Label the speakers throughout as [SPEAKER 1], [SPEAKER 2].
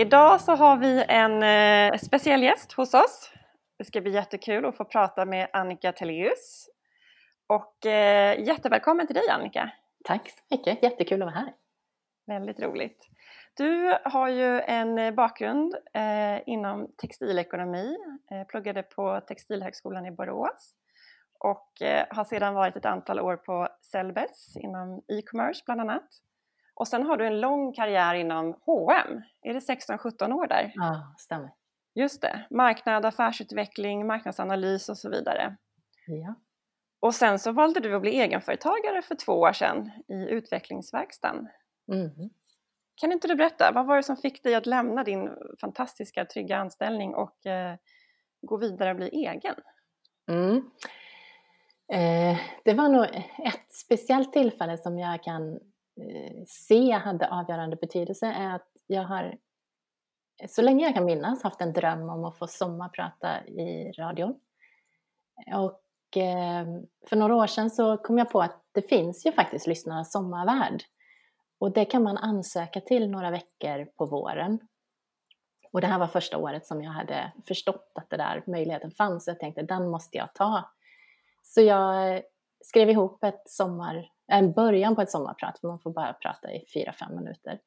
[SPEAKER 1] Idag så har vi en eh, speciell gäst hos oss. Det ska bli jättekul att få prata med Annika Telleus. Och eh, jättevälkommen till dig Annika!
[SPEAKER 2] Tack så mycket, jättekul att vara här.
[SPEAKER 1] Väldigt roligt. Du har ju en bakgrund eh, inom textilekonomi, eh, pluggade på Textilhögskolan i Borås och eh, har sedan varit ett antal år på Sellbets inom e-commerce bland annat. Och sen har du en lång karriär inom H&M. Är det 16-17 år där?
[SPEAKER 2] Ja, stämmer.
[SPEAKER 1] Just det. Marknad, affärsutveckling, marknadsanalys och så vidare.
[SPEAKER 2] Ja.
[SPEAKER 1] Och sen så valde du att bli egenföretagare för två år sedan i utvecklingsverkstan.
[SPEAKER 2] Mm.
[SPEAKER 1] Kan inte du berätta, vad var det som fick dig att lämna din fantastiska trygga anställning och eh, gå vidare och bli egen?
[SPEAKER 2] Mm. Eh, det var nog ett speciellt tillfälle som jag kan Eh, se hade avgörande betydelse är att jag har så länge jag kan minnas haft en dröm om att få sommarprata i radion. Och eh, för några år sedan så kom jag på att det finns ju faktiskt Lyssnarnas sommarvärld. Och det kan man ansöka till några veckor på våren. Och det här var första året som jag hade förstått att det där möjligheten fanns. Jag tänkte den måste jag ta. Så jag skrev ihop ett sommar, en början på ett sommarprat, för man får bara prata i fyra fem minuter.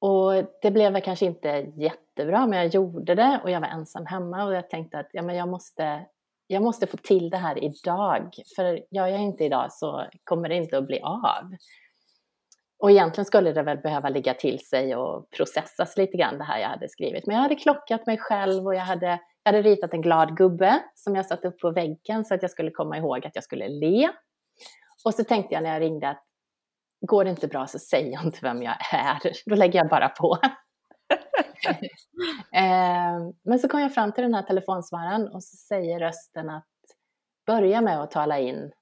[SPEAKER 2] Och det blev väl kanske inte jättebra, men jag gjorde det och jag var ensam hemma och jag tänkte att ja, men jag, måste, jag måste få till det här idag. För gör jag inte idag så kommer det inte att bli av. Och egentligen skulle det väl behöva ligga till sig och processas lite grann det här jag hade skrivit. Men jag hade klockat mig själv och jag hade, jag hade ritat en glad gubbe som jag satte upp på väggen så att jag skulle komma ihåg att jag skulle le. Och så tänkte jag när jag ringde att går det inte bra så säger jag inte vem jag är, då lägger jag bara på. Eh, men så kom jag fram till den här telefonsvararen och så säger rösten att börja med att tala in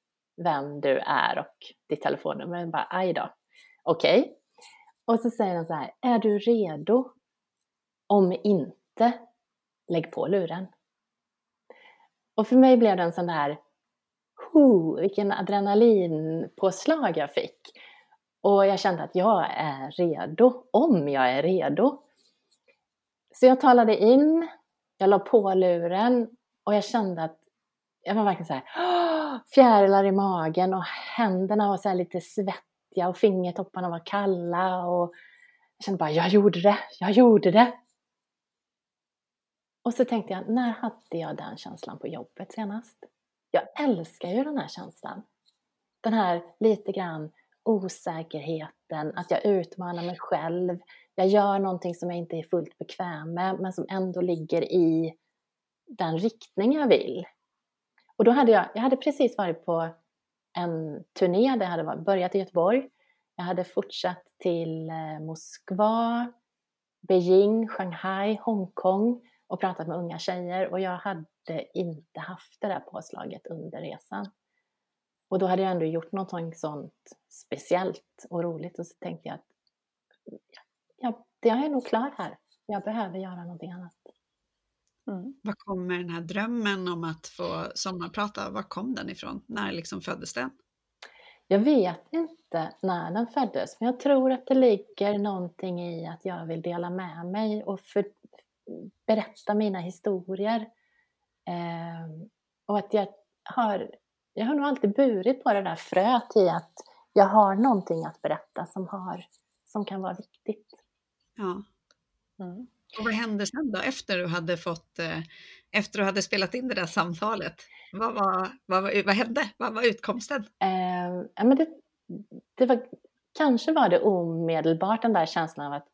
[SPEAKER 2] vem du är och ditt telefonnummer. Jag bara, aj då. Okej. Okay. Och så säger den så här, är du redo? Om inte, lägg på luren. Och för mig blev det en sån där, Oh, vilken adrenalinpåslag jag fick. Och jag kände att jag är redo, om jag är redo. Så jag talade in, jag la på luren och jag kände att jag var verkligen så här, fjärilar i magen och händerna var så lite svettiga och fingertopparna var kalla och jag kände bara, jag gjorde det, jag gjorde det. Och så tänkte jag, när hade jag den känslan på jobbet senast? Jag älskar ju den här känslan. Den här lite grann osäkerheten, att jag utmanar mig själv. Jag gör någonting som jag inte är fullt bekväm med, men som ändå ligger i den riktning jag vill. Och då hade jag, jag hade precis varit på en turné, det hade börjat i Göteborg. Jag hade fortsatt till eh, Moskva, Beijing, Shanghai, Hongkong och pratat med unga tjejer och jag hade inte haft det där påslaget under resan. Och då hade jag ändå gjort någonting sånt speciellt och roligt och så tänkte jag att ja, jag är nog klar här. Jag behöver göra någonting annat.
[SPEAKER 3] Mm. Var kommer den här drömmen om att få sommarprata, var kom den ifrån? När liksom föddes den?
[SPEAKER 2] Jag vet inte när den föddes, men jag tror att det ligger någonting i att jag vill dela med mig och för, berätta mina historier. Eh, och att jag har jag har nog alltid burit på det där fröet i att jag har någonting att berätta som, har, som kan vara viktigt.
[SPEAKER 3] Ja. Mm. Och vad hände sen då efter du hade fått, eh, efter du hade spelat in det där samtalet? Vad, var, vad, var, vad hände? Vad var utkomsten?
[SPEAKER 2] Eh, men det, det var, kanske var det omedelbart den där känslan av att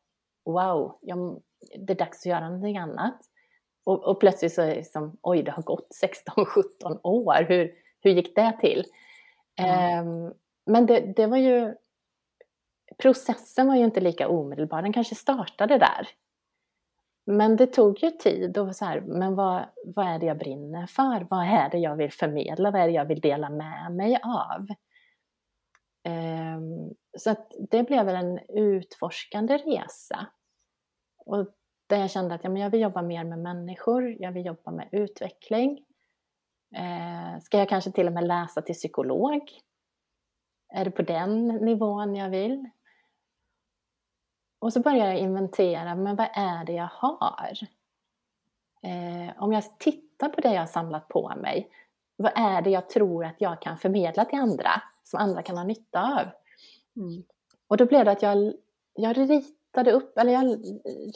[SPEAKER 2] wow, jag, det är dags att göra någonting annat. Och, och plötsligt så är det liksom, oj, det har gått 16-17 år. Hur, hur gick det till? Mm. men det, det var ju, processen var ju inte lika omedelbar, den kanske startade där. Men det tog ju tid och så här, men vad, vad är det jag brinner för? Vad är det jag vill förmedla? Vad är det jag vill dela med mig av? Um, så att det blev väl en utforskande resa. Och där jag kände att ja, men jag vill jobba mer med människor, jag vill jobba med utveckling. Eh, ska jag kanske till och med läsa till psykolog? Är det på den nivån jag vill? och så börjar jag inventera, men vad är det jag har? Eh, om jag tittar på det jag har samlat på mig, vad är det jag tror att jag kan förmedla till andra, som andra kan ha nytta av? Mm. Och då blev det att jag, jag ritade upp, eller jag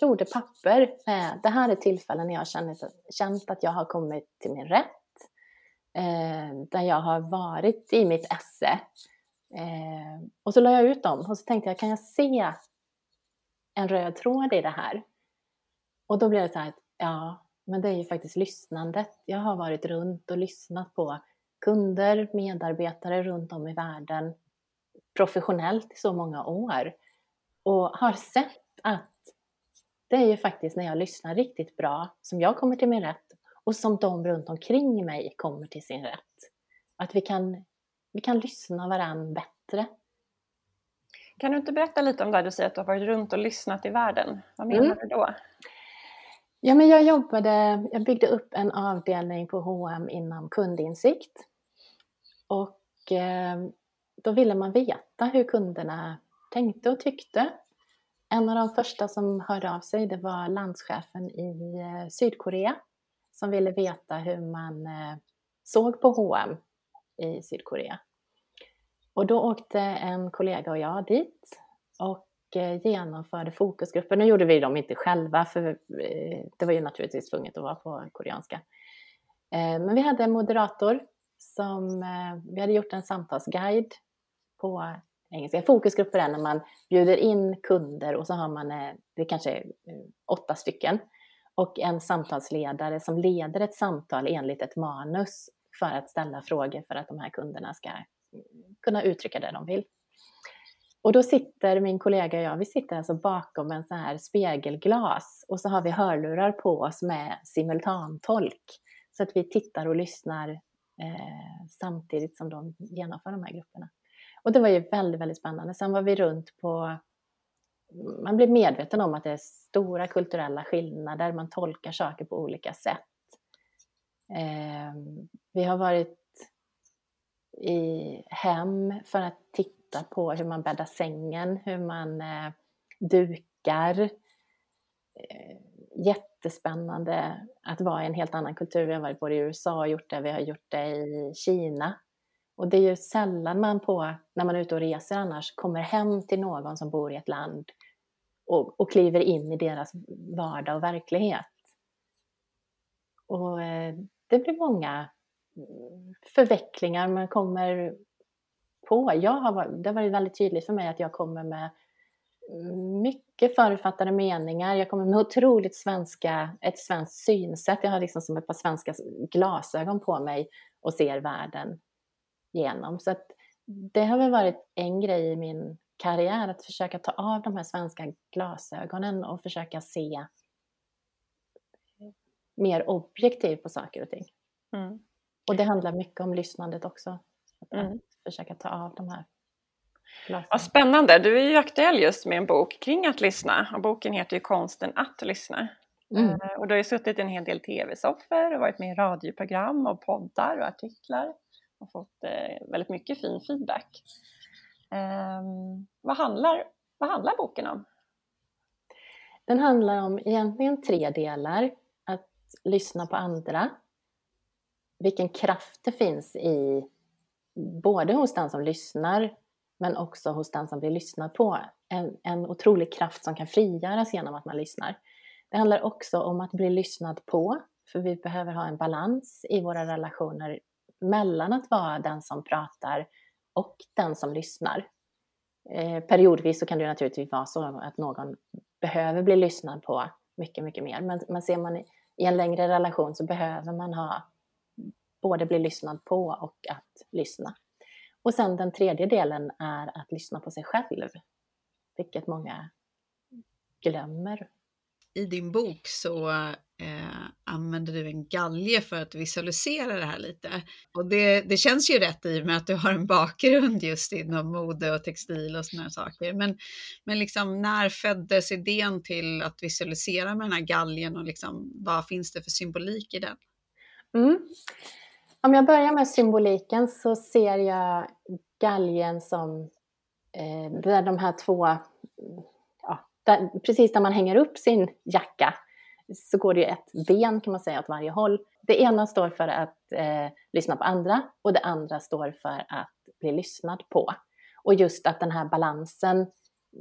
[SPEAKER 2] gjorde papper. Eh, det här är tillfällen när jag känt, känt att jag har kommit till min rätt. Eh, där jag har varit i mitt esse. Eh, och så la jag ut dem och så tänkte jag, kan jag se en röd tråd i det här? Och då blev det så här, ja, men det är ju faktiskt lyssnandet. Jag har varit runt och lyssnat på kunder, medarbetare runt om i världen professionellt i så många år och har sett att det är ju faktiskt när jag lyssnar riktigt bra som jag kommer till min rätt och som de runt omkring mig kommer till sin rätt. Att vi kan, vi kan lyssna varandra bättre.
[SPEAKER 1] Kan du inte berätta lite om det du säger att du har varit runt och lyssnat i världen? Vad menar mm. du då?
[SPEAKER 2] Ja, men jag jobbade, jag byggde upp en avdelning på H&M inom kundinsikt. Och eh, då ville man veta hur kunderna tänkte och tyckte. En av de första som hörde av sig det var landschefen i eh, Sydkorea som ville veta hur man eh, såg på H&M i Sydkorea. Och då åkte en kollega och jag dit och eh, genomförde fokusgrupper. Nu gjorde vi dem inte själva för det var ju naturligtvis tvunget att vara på koreanska. Men vi hade en moderator som, vi hade gjort en samtalsguide på engelska. Fokusgrupper är när man bjuder in kunder och så har man, eh, det kanske är eh, åtta stycken, och en samtalsledare som leder ett samtal enligt ett manus för att ställa frågor för att de här kunderna ska eh, kunna uttrycka det de vill. Och då sitter min kollega och jag, vi sitter alltså bakom en sån här spegelglas och så har vi hörlurar på oss med simultantolk så att vi tittar och lyssnar eh, samtidigt som de genomför de här grupperna. Och det var ju väldigt, väldigt spännande. Sen var vi runt på man blir medveten om att det är stora kulturella skillnader, man tolkar saker på olika sätt. Eh, vi har varit i hem för att titta på hur man bäddar sängen, hur man eh, dukar. Eh, jättespännande att vara i en helt annan kultur. Vi har varit både i USA och gjort det, vi har gjort det i Kina. Och det är ju sällan man på, när man är ute och reser annars, kommer hem till någon som bor i ett land och, och kliver in i deras vardag och verklighet. Och eh, det blir många mm, förvecklingar man kommer på. Jag har, det har varit väldigt tydligt för mig att jag kommer med mm, mycket förutfattade meningar. Jag kommer med otroligt svenska, ett svenskt synsätt. Jag har liksom som ett par svenska glasögon på mig och ser världen genom. Så att det har väl varit en grej i min karriär, att försöka ta av de här svenska glasögonen och försöka se mer objektivt på saker och ting. Mm. Och det handlar mycket om lyssnandet också. Att, mm. försöka ta av de här
[SPEAKER 1] glasögonen. Ja, spännande! Du är ju aktuell just med en bok kring att lyssna och boken heter ju Konsten att lyssna. Mm. Eh, och du har ju suttit i en hel del tv-soffor och varit med i radioprogram och poddar och artiklar och fått eh, väldigt mycket fin feedback. Eh, vad, handlar, vad handlar boken om?
[SPEAKER 2] Den handlar om egentligen tre delar. Att lyssna på andra, vilken kraft det finns i både hos den som lyssnar men också hos den som blir lyssnad på. En, en otrolig kraft som kan frigöras genom att man lyssnar. Det handlar också om att bli lyssnad på, för vi behöver ha en balans i våra relationer mellan att vara den som pratar och den som lyssnar. Eh, periodvis så kan det naturligtvis vara så att någon behöver bli lyssnad på mycket, mycket mer. Men, men ser man i en längre relation så behöver man ha både bli lyssnad på och att lyssna. Och sen den tredje delen är att lyssna på sig själv, vilket många glömmer
[SPEAKER 3] i din bok så eh, använder du en galge för att visualisera det här lite. Och det, det känns ju rätt i och med att du har en bakgrund just inom mode och textil och sådana saker. Men, men liksom, när föddes idén till att visualisera med den här galgen och liksom, vad finns det för symbolik i den?
[SPEAKER 2] Mm. Om jag börjar med symboliken så ser jag galgen som eh, där de här två där, precis där man hänger upp sin jacka så går det ju ett ben kan man säga åt varje håll. Det ena står för att eh, lyssna på andra och det andra står för att bli lyssnad på. Och just att den här balansen,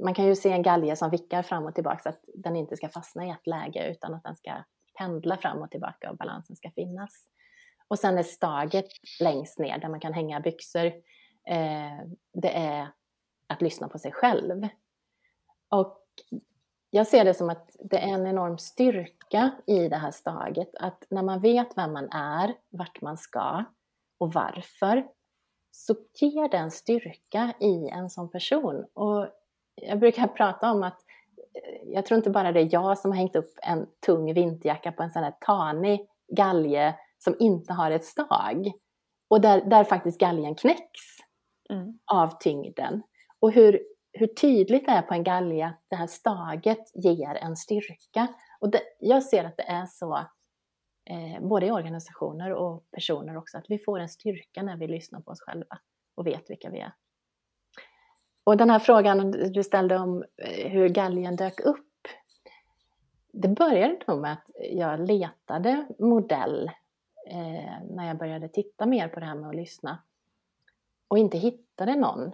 [SPEAKER 2] man kan ju se en galge som vickar fram och tillbaka så att den inte ska fastna i ett läge utan att den ska pendla fram och tillbaka och balansen ska finnas. Och sen är staget längst ner där man kan hänga byxor. Eh, det är att lyssna på sig själv. Och jag ser det som att det är en enorm styrka i det här staget. Att när man vet vem man är, vart man ska och varför, så ger det en styrka i en sån person. Och jag brukar prata om att eh, jag tror inte bara det är jag som har hängt upp en tung vinterjacka på en sån här tanig galge som inte har ett stag. Och där, där faktiskt galgen knäcks mm. av tyngden. Och hur, hur tydligt det är på en galge att det här staget ger en styrka. Och det, jag ser att det är så eh, både i organisationer och personer också, att vi får en styrka när vi lyssnar på oss själva och vet vilka vi är. Och den här frågan du ställde om eh, hur galgen dök upp. Det började nog med att jag letade modell eh, när jag började titta mer på det här med att lyssna och inte hittade någon.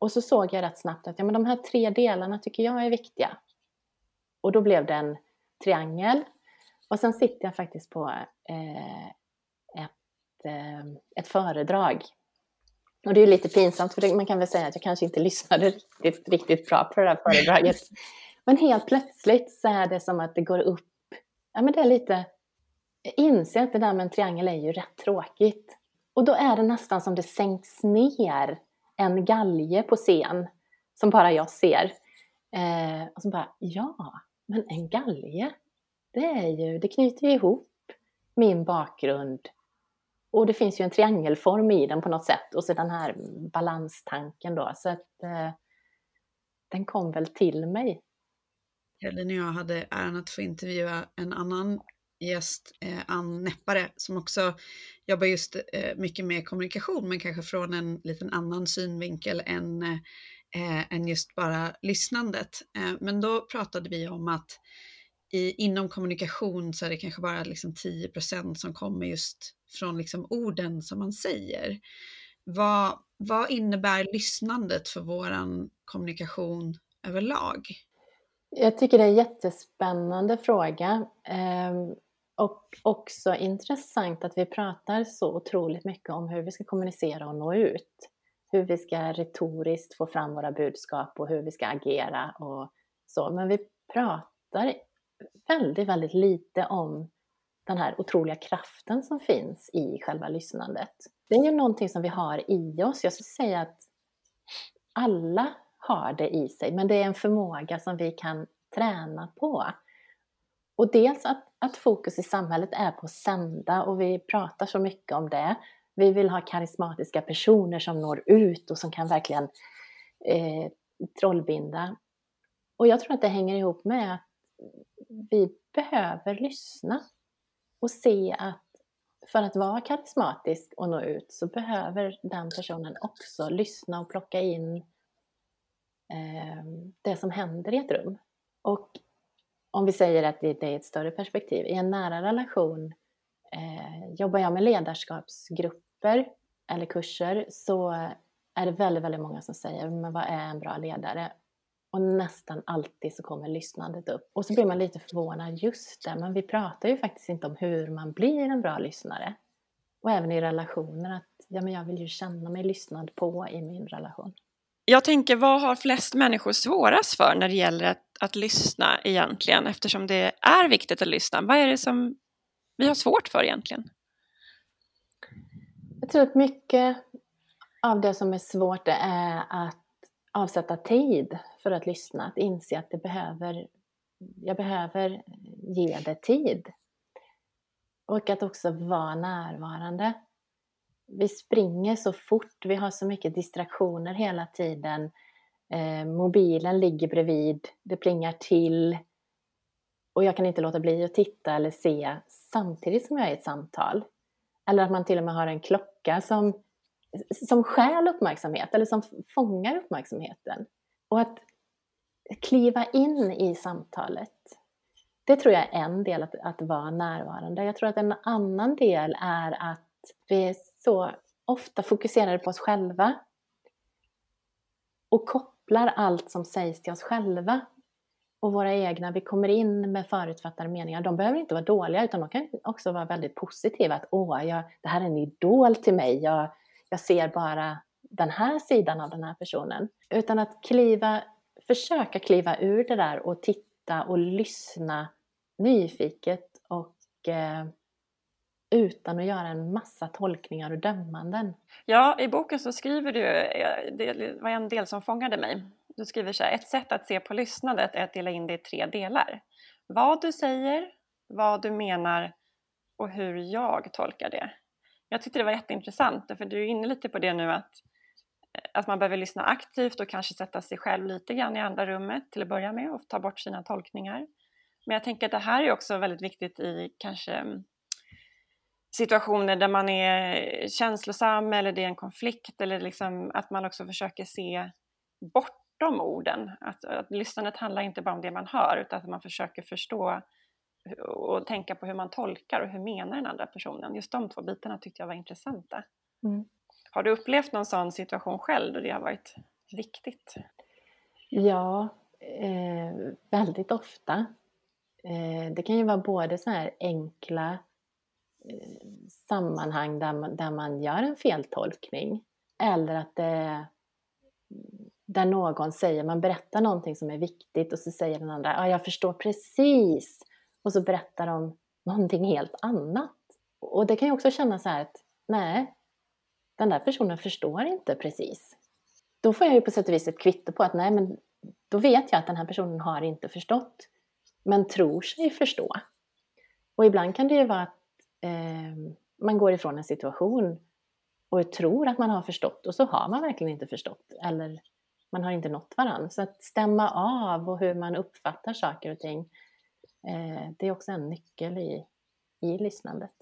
[SPEAKER 2] Och så såg jag rätt snabbt att ja, men de här tre delarna tycker jag är viktiga. Och då blev det en triangel. Och sen sitter jag faktiskt på eh, ett, eh, ett föredrag. Och det är lite pinsamt för det, man kan väl säga att jag kanske inte lyssnade riktigt, riktigt bra på det där föredraget. men helt plötsligt så är det som att det går upp. Ja men det är lite jag inser att det där med en triangel är ju rätt tråkigt. Och då är det nästan som det sänks ner en galge på scen som bara jag ser. Eh, och så bara, ja, men en galge, det är ju, det knyter ju ihop min bakgrund och det finns ju en triangelform i den på något sätt och så den här balanstanken då. Så att eh, den kom väl till mig.
[SPEAKER 3] Elin och jag hade äran att få intervjua en annan gäst, eh, Ann Näppare, som också jobbar just eh, mycket med kommunikation, men kanske från en liten annan synvinkel än, eh, än just bara lyssnandet. Eh, men då pratade vi om att i, inom kommunikation så är det kanske bara liksom 10% som kommer just från liksom orden som man säger. Vad, vad innebär lyssnandet för vår kommunikation överlag?
[SPEAKER 2] Jag tycker det är en jättespännande fråga. Ehm, och också intressant att vi pratar så otroligt mycket om hur vi ska kommunicera och nå ut. Hur vi ska retoriskt få fram våra budskap och hur vi ska agera och så. Men vi pratar väldigt, väldigt lite om den här otroliga kraften som finns i själva lyssnandet. Det är ju någonting som vi har i oss. Jag skulle säga att alla har det i sig, men det är en förmåga som vi kan träna på. Och dels att, att fokus i samhället är på att sända och vi pratar så mycket om det. Vi vill ha karismatiska personer som når ut och som kan verkligen eh, trollbinda. Och jag tror att det hänger ihop med att vi behöver lyssna och se att för att vara karismatisk och nå ut så behöver den personen också lyssna och plocka in eh, det som händer i ett rum. Och om vi säger att det är ett större perspektiv, i en nära relation eh, jobbar jag med ledarskapsgrupper eller kurser så är det väldigt, väldigt många som säger men vad är en bra ledare? Och nästan alltid så kommer lyssnandet upp. Och så blir man lite förvånad, just det, men vi pratar ju faktiskt inte om hur man blir en bra lyssnare. Och även i relationer, att ja, men jag vill ju känna mig lyssnad på i min relation.
[SPEAKER 1] Jag tänker, vad har flest människor svårast för när det gäller att, att lyssna egentligen? Eftersom det är viktigt att lyssna. Vad är det som vi har svårt för egentligen?
[SPEAKER 2] Jag tror att mycket av det som är svårt är att avsätta tid för att lyssna. Att inse att det behöver, jag behöver ge det tid. Och att också vara närvarande vi springer så fort, vi har så mycket distraktioner hela tiden. Eh, mobilen ligger bredvid, det plingar till och jag kan inte låta bli att titta eller se samtidigt som jag är i ett samtal. Eller att man till och med har en klocka som, som stjäl uppmärksamhet eller som fångar uppmärksamheten. Och att kliva in i samtalet. Det tror jag är en del, att, att vara närvarande. Jag tror att en annan del är att vi är så ofta fokuserade på oss själva och kopplar allt som sägs till oss själva och våra egna, vi kommer in med förutfattade meningar. De behöver inte vara dåliga utan de kan också vara väldigt positiva. Att åh, jag, det här är en idol till mig. Jag, jag ser bara den här sidan av den här personen. Utan att kliva, försöka kliva ur det där och titta och lyssna nyfiket och eh, utan att göra en massa tolkningar och dömanden.
[SPEAKER 1] Ja, i boken så skriver du, eh, det var en del som fångade mig. Du skriver så här, ett sätt att se på lyssnandet är att dela in det i tre delar. Vad du säger, vad du menar och hur jag tolkar det. Jag tyckte det var jätteintressant, för du är inne lite på det nu att, eh, att man behöver lyssna aktivt och kanske sätta sig själv lite grann i andra rummet till att börja med och ta bort sina tolkningar. Men jag tänker att det här är också väldigt viktigt i kanske mm, situationer där man är känslosam eller det är en konflikt eller liksom att man också försöker se bortom orden. Att, att lyssnandet handlar inte bara om det man hör utan att man försöker förstå och tänka på hur man tolkar och hur menar den andra personen. Just de två bitarna tyckte jag var intressanta. Mm. Har du upplevt någon sån situation själv då det har varit viktigt?
[SPEAKER 2] Ja, eh, väldigt ofta. Eh, det kan ju vara både så här enkla sammanhang där man, där man gör en feltolkning eller att det där någon säger, man berättar någonting som är viktigt och så säger den andra, ja jag förstår precis och så berättar de någonting helt annat. Och det kan ju också kännas så här att nej, den där personen förstår inte precis. Då får jag ju på sätt och vis ett kvitto på att nej men då vet jag att den här personen har inte förstått men tror sig förstå. Och ibland kan det ju vara att eh, man går ifrån en situation och tror att man har förstått och så har man verkligen inte förstått eller man har inte nått varandra. Så att stämma av och hur man uppfattar saker och ting eh, det är också en nyckel i, i lyssnandet.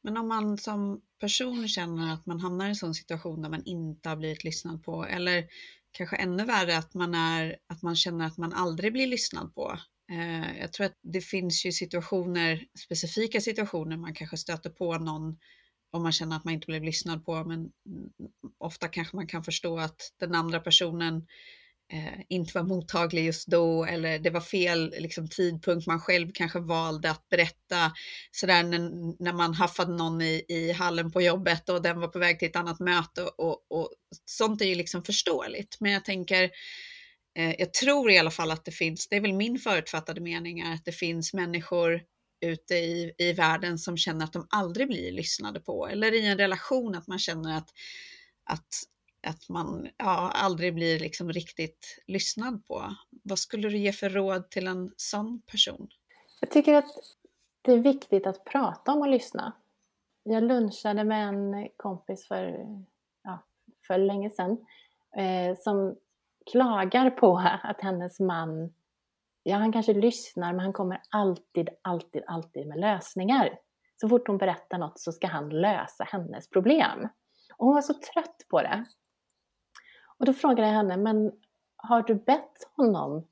[SPEAKER 3] Men om man som person känner att man hamnar i en sån situation där man inte har blivit lyssnad på eller kanske ännu värre att man, är, att man känner att man aldrig blir lyssnad på Eh, jag tror att det finns ju situationer, specifika situationer man kanske stöter på någon om man känner att man inte blev lyssnad på, men ofta kanske man kan förstå att den andra personen eh, inte var mottaglig just då eller det var fel liksom, tidpunkt man själv kanske valde att berätta sådär när, när man haffade någon i, i hallen på jobbet och den var på väg till ett annat möte och, och, och sånt är ju liksom förståeligt. Men jag tänker Eh, Eh, jag tror i alla fall att det finns, det är väl min förutfattade mening, att det finns människor ute i, i världen som känner att de aldrig blir lyssnade på eller i en relation att man känner att, att, att man ja, aldrig blir liksom riktigt lyssnad på. Vad skulle du ge för råd till en sån person?
[SPEAKER 2] Jag tycker att det är viktigt att prata om att lyssna. Jag lunchade med en kompis för, ja, för länge sedan eh, som klagar på att hennes man, ja han kanske lyssnar men han kommer alltid, alltid, alltid med lösningar. Så fort hon berättar något så ska han lösa hennes problem. Och hon var så trött på det. Och då frågade jag henne, men har du bett honom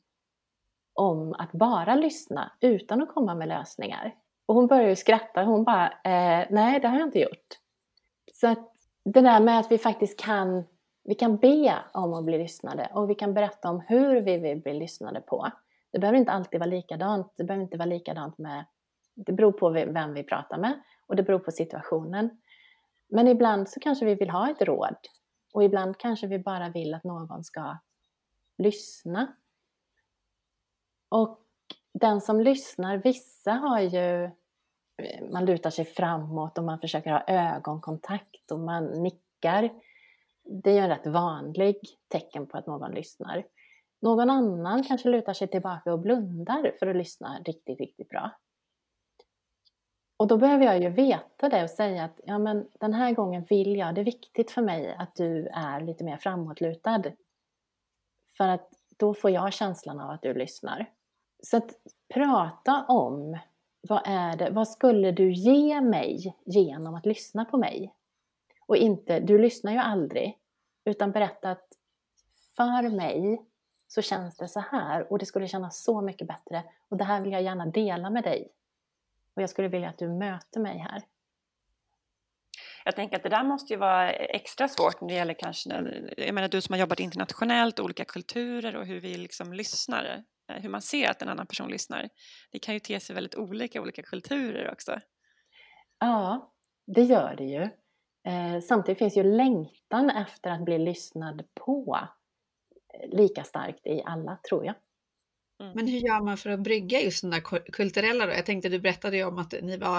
[SPEAKER 2] om att bara lyssna utan att komma med lösningar? Och hon började ju skratta, hon bara, eh, nej det har jag inte gjort. Så att det där med att vi faktiskt kan vi kan be om att bli lyssnade och vi kan berätta om hur vi vill bli lyssnade på. Det behöver inte alltid vara likadant. Det behöver inte vara likadant med... Det beror på vem vi pratar med och det beror på situationen. Men ibland så kanske vi vill ha ett råd och ibland kanske vi bara vill att någon ska lyssna. Och den som lyssnar, vissa har ju man lutar sig framåt och man försöker ha ögonkontakt och man nickar det är ju en rätt vanlig tecken på att någon lyssnar. Någon annan kanske lutar sig tillbaka och blundar för att lyssna riktigt, riktigt bra. Och då behöver jag ju veta det och säga att ja, men den här gången vill jag, det är viktigt för mig att du är lite mer framåtlutad. För att då får jag känslan av att du lyssnar. Så att prata om vad är det, vad skulle du ge mig genom att lyssna på mig? Och inte, du lyssnar ju aldrig, utan berätta att för mig så känns det så här och det skulle kännas så mycket bättre och det här vill jag gärna dela med dig. Och jag skulle vilja att du möter mig här.
[SPEAKER 1] Jag tänker att det där måste ju vara extra svårt när det gäller kanske, jag menar du som har jobbat internationellt, olika kulturer och hur vi liksom lyssnar, eh, hur man ser att en annan person lyssnar. Det kan ju te sig väldigt olika i olika kulturer också.
[SPEAKER 2] Ja, det gör det ju. Eh, samtidigt finns ju längtan efter att bli lyssnad på eh, lika starkt i alla, tror jag.
[SPEAKER 3] Mm. Men hur gör man för att brygga just den där kulturella då? Jag tänkte, du berättade ju om att ni var,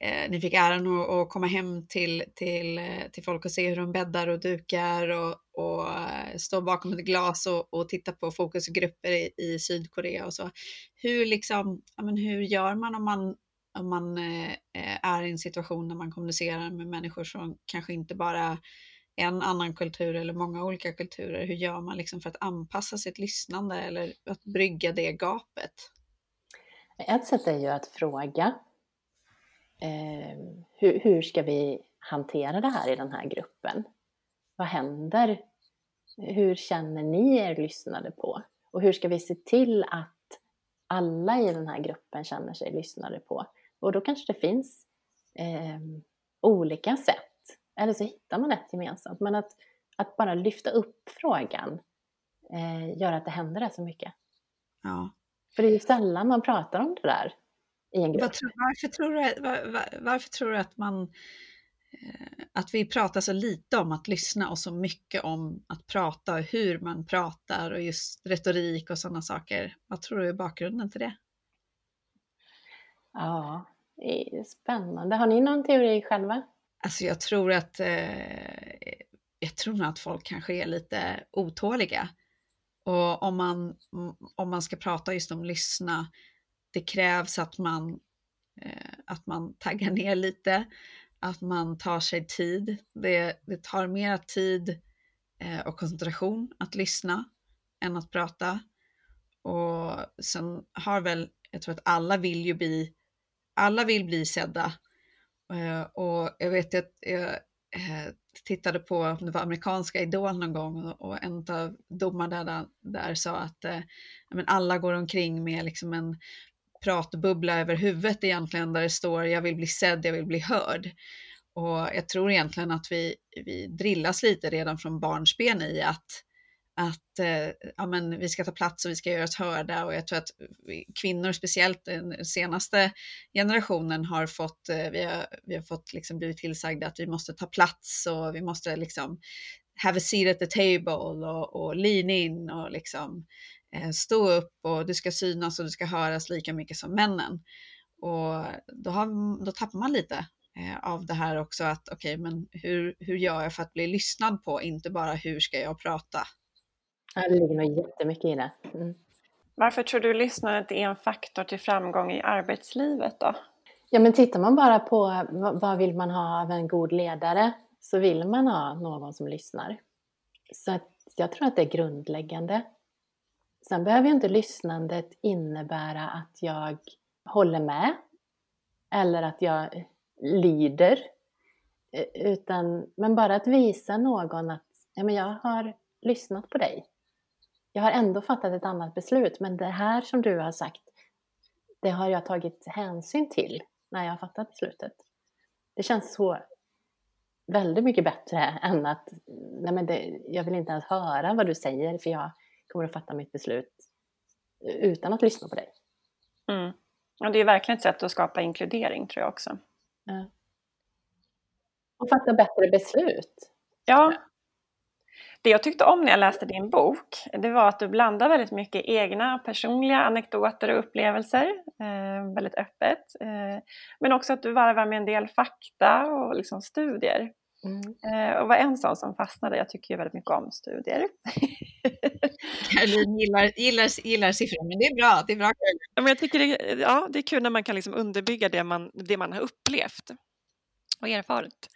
[SPEAKER 3] eh, ni fick äran att, att, komma hem till, till, eh, till folk och se hur de bäddar och dukar och, och eh, stå bakom ett glas och, och titta på fokusgrupper i, i Sydkorea och så. Hur liksom, ja, men hur gör man om man om man eh, eh, är i en situation där man kommunicerar med människor som kanske inte bara en annan kultur eller många olika kulturer. Hur gör man liksom för att anpassa sitt lyssnande eller att brygga det gapet?
[SPEAKER 2] Ett sätt är ju att fråga eh, hur, hur ska vi hantera det här i den här gruppen? Vad händer? Hur känner ni er lyssnade på? Och hur ska vi se till att alla i den här gruppen känner sig lyssnade på? Och då kanske det finns eh, olika sätt. Eller så hittar man ett gemensamt. Men att, att bara lyfta upp frågan eh, gör att det händer rätt så mycket.
[SPEAKER 3] Ja.
[SPEAKER 2] För det är ju sällan man pratar om det där i en grupp.
[SPEAKER 3] Varför tror du, var, varför tror du att man eh, att vi pratar så lite om att lyssna och så mycket om att prata och hur man pratar och just retorik och sådana saker. Vad tror du är bakgrunden till det?
[SPEAKER 2] Ja, spännande. Har ni någon teori själva?
[SPEAKER 3] Alltså jag tror att, eh, jag tror nog att folk kanske är lite otåliga. Och om man, om man ska prata just om lyssna, det krävs att man, eh, att man taggar ner lite, att man tar sig tid. Det, det tar mer tid eh, och koncentration att lyssna än att prata. Och sen har väl, jag tror att alla vill ju bli alla vill bli sedda. Eh, och jag vet att jag eh, tittade på, om det var amerikanska Idol någon gång och en av domarna där, där sa att eh, men alla går omkring med liksom en pratbubbla över huvudet egentligen där det står jag vill bli sedd, jag vill bli hörd. Och jag tror egentligen att vi, vi drillas lite redan från barnsben i att att eh, ja, men vi ska ta plats och vi ska göra oss hörda och jag tror att kvinnor speciellt den senaste generationen har fått, eh, vi har, vi har fått liksom blivit tillsagda att vi måste ta plats och vi måste liksom have a seat at the table och, och lean in och liksom eh, stå upp och du ska synas och du ska höras lika mycket som männen. Och då, har, då tappar man lite eh, av det här också att okej, okay, men hur, hur gör jag för att bli lyssnad på, inte bara hur ska jag prata?
[SPEAKER 2] Ja, det ligger nog jättemycket i det. Mm.
[SPEAKER 1] Varför tror du lyssnandet är en faktor till framgång i arbetslivet då?
[SPEAKER 2] Ja, men tittar man bara på vad vill man ha av en god ledare så vill man ha någon som lyssnar. Så att jag tror att det är grundläggande. Sen behöver ju inte lyssnandet innebära att jag håller med eller att jag lyder. Utan, men bara att visa någon att ja, men jag har lyssnat på dig jag har ändå fattat ett annat beslut, men det här som du har sagt, det har jag tagit hänsyn till när jag har fattat beslutet. Det känns så väldigt mycket bättre än att nej men det, jag vill inte ens höra vad du säger för jag kommer att fatta mitt beslut utan att lyssna på dig.
[SPEAKER 1] Mm. Och det är verkligen ett sätt att skapa inkludering tror jag också. Ja.
[SPEAKER 2] Och fatta bättre beslut.
[SPEAKER 1] Ja, det jag tyckte om när jag läste din bok, det var att du blandar väldigt mycket egna personliga anekdoter och upplevelser, eh, väldigt öppet. Eh, men också att du varvar med en del fakta och liksom studier. Mm. Eh, och var en sån som fastnade. Jag tycker ju väldigt mycket om studier.
[SPEAKER 3] Caroline gillar, gillar, gillar siffror, men det är bra. Det är bra.
[SPEAKER 1] Ja, men jag tycker det, ja, det är kul när man kan liksom underbygga det man, det man har upplevt och erfarit.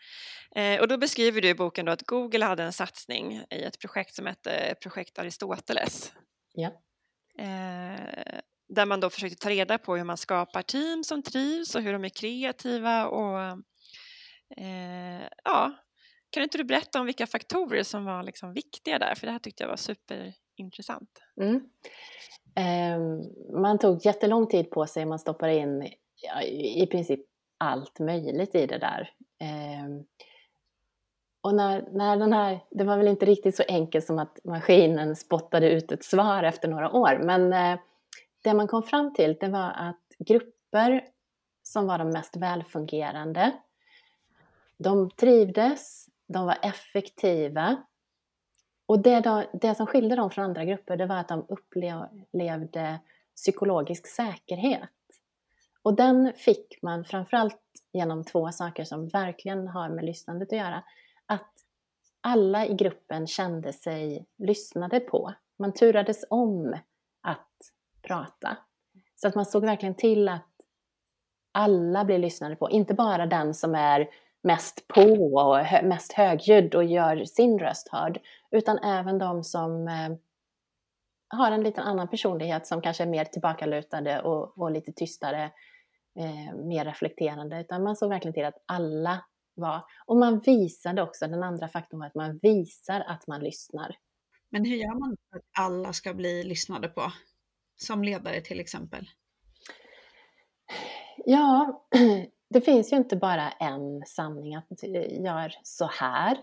[SPEAKER 1] Eh, och då beskriver du i boken då att Google hade en satsning i ett projekt som hette Projekt Aristoteles.
[SPEAKER 2] Ja.
[SPEAKER 1] Eh, där man då försökte ta reda på hur man skapar team som trivs och hur de är kreativa och eh, ja, kan inte du berätta om vilka faktorer som var liksom viktiga där? För det här tyckte jag var super intressant.
[SPEAKER 2] Mm. Eh, man tog jättelång tid på sig, man stoppade in i princip allt möjligt i det där. Och när, när den här, det var väl inte riktigt så enkelt som att maskinen spottade ut ett svar efter några år, men eh, det man kom fram till det var att grupper som var de mest välfungerande, de trivdes, de var effektiva och det, det som skilde dem från andra grupper det var att de upplevde psykologisk säkerhet. Och den fick man framförallt genom två saker som verkligen har med lyssnandet att göra. Alla i gruppen kände sig lyssnade på. Man turades om att prata. Så att man såg verkligen till att alla blir lyssnade på, inte bara den som är mest på och mest högljudd och gör sin röst hörd, utan även de som eh, har en liten annan personlighet som kanske är mer tillbakalutade och, och lite tystare, eh, mer reflekterande, utan man såg verkligen till att alla var, och man visade också, den andra faktorn var att man visar att man lyssnar.
[SPEAKER 3] Men hur gör man för att alla ska bli lyssnade på? Som ledare till exempel?
[SPEAKER 2] Ja, det finns ju inte bara en sanning att gör så här,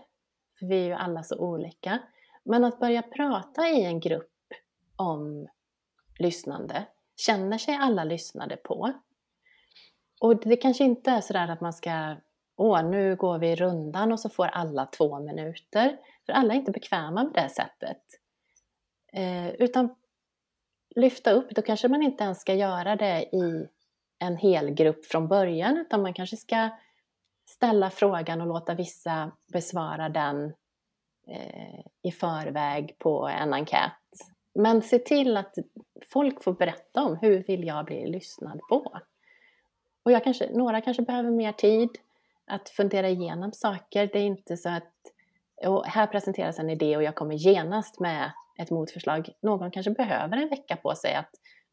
[SPEAKER 2] för vi är ju alla så olika. Men att börja prata i en grupp om lyssnande, känner sig alla lyssnade på? Och det kanske inte är sådär att man ska, åh nu går vi rundan och så får alla två minuter, för alla är inte bekväma med det sättet. Eh, utan lyfta upp, då kanske man inte ens ska göra det i en hel grupp från början utan man kanske ska ställa frågan och låta vissa besvara den eh, i förväg på en enkät. Men se till att folk får berätta om hur vill jag bli lyssnad på. Och jag kanske, några kanske behöver mer tid att fundera igenom saker. Det är inte så att här presenteras en idé och jag kommer genast med ett motförslag. Någon kanske behöver en vecka på sig att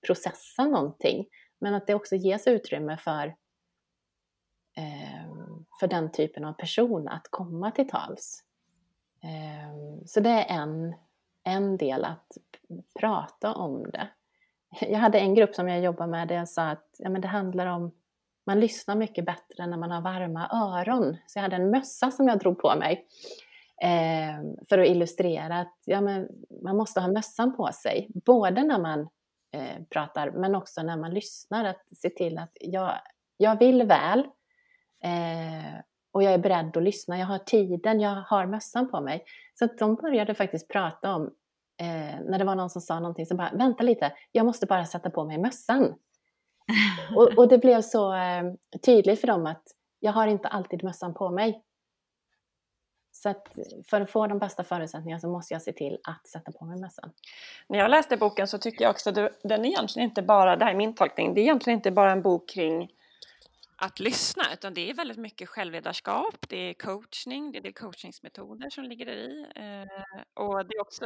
[SPEAKER 2] processa någonting. Men att det också ges utrymme för, eh, för den typen av person att komma till tals. Eh, så det är en, en del att prata om det. Jag hade en grupp som jag jobbade med där jag sa att ja, men det handlar om man lyssnar mycket bättre när man har varma öron. Så jag hade en mössa som jag drog på mig eh, för att illustrera att ja, men man måste ha mössan på sig. Både när man eh, pratar, men också när man lyssnar, att se till att jag, jag vill väl eh, och jag är beredd att lyssna, jag har tiden, jag har mössan på mig. Så att de började faktiskt prata om, eh, när det var någon som sa någonting, så bara vänta lite, jag måste bara sätta på mig mössan och, och, det blev så eh, tydligt för dem att jag har inte alltid mössan på mig. Så att för att få de bästa förutsättningarna så måste jag se till att sätta på mig mössan.
[SPEAKER 1] När jag läste boken så tycker jag också att den är egentligen inte bara, det här är min tolkning, det är egentligen inte bara en bok kring att lyssna utan det är väldigt mycket självledarskap, det är coachning, det är coachningsmetoder som ligger där i. Eh, och det är också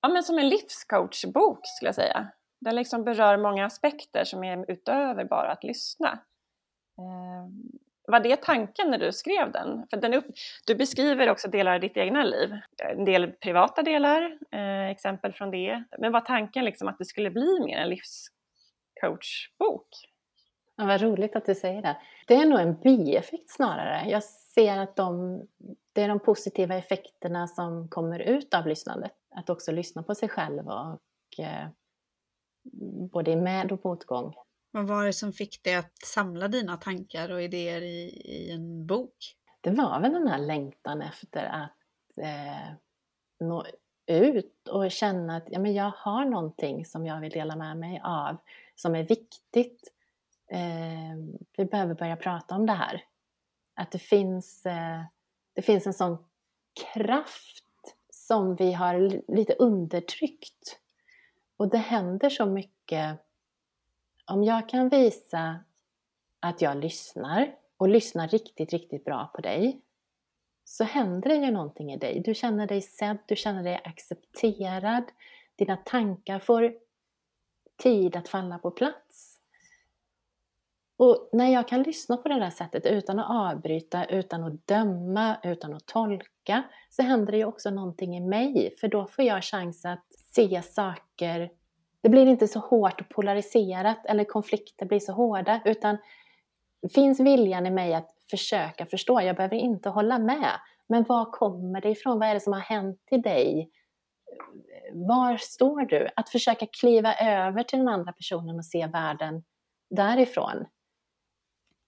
[SPEAKER 1] ja, men som en livscoachbok skulle jag säga. Den liksom berör många aspekter som är utöver bara att lyssna. Eh, var det tanken när du skrev den? För den upp, du beskriver också delar av ditt egna liv, en del privata delar, eh, exempel från det. Men var tanken liksom att det skulle bli mer en livscoachbok?
[SPEAKER 2] Ja, vad roligt att du säger det. Det är nog en bieffekt snarare. Jag ser att de, det är de positiva effekterna som kommer ut av lyssnandet. Att också lyssna på sig själv och eh, både i med och motgång.
[SPEAKER 3] Vad var det som fick dig att samla dina tankar och idéer i, i en bok?
[SPEAKER 2] Det var väl den här längtan efter att eh, nå ut och känna att ja, men jag har någonting som jag vill dela med mig av, som är viktigt. Eh, vi behöver börja prata om det här. Att det finns, eh, det finns en sån kraft som vi har lite undertryckt. Och det händer så mycket om jag kan visa att jag lyssnar och lyssnar riktigt, riktigt bra på dig så händer det ju någonting i dig. Du känner dig sedd, du känner dig accepterad. Dina tankar får tid att falla på plats. Och när jag kan lyssna på det där sättet utan att avbryta, utan att döma, utan att tolka så händer det ju också någonting i mig för då får jag chans att se saker, det blir inte så hårt och polariserat eller konflikter blir så hårda utan finns viljan i mig att försöka förstå, jag behöver inte hålla med, men var kommer det ifrån? Vad är det som har hänt i dig? Var står du? Att försöka kliva över till den andra personen och se världen därifrån.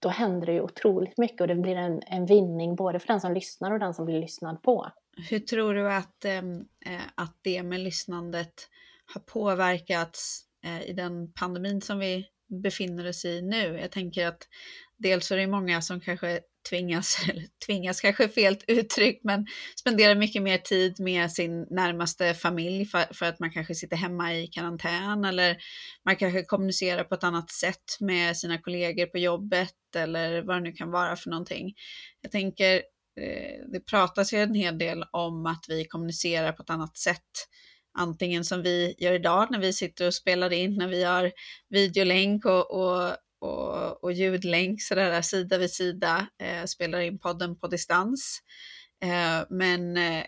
[SPEAKER 2] Då händer det ju otroligt mycket och det blir en, en vinning både för den som lyssnar och den som blir lyssnad på.
[SPEAKER 3] Hur tror du att, eh, eh att det med lyssnandet har påverkats eh, i den pandemin som vi befinner oss i nu? Jag tänker att dels är det många som kanske tvingas, eller tvingas kanske fel uttryck, men spenderar mycket mer tid med sin närmaste familj för, för, att man kanske sitter hemma i karantän eller man kanske kommunicerar på ett annat sätt med sina kollegor på jobbet eller vad det nu kan vara för någonting. Jag tänker, eh, det pratas ju en hel del om att vi kommunicerar på ett annat sätt antingen som vi gör idag när vi sitter och spelar in, när vi har videolänk och, och och, och ljudlänk sådär sida vid sida, eh, spelar in podden på distans. Eh, men, eh,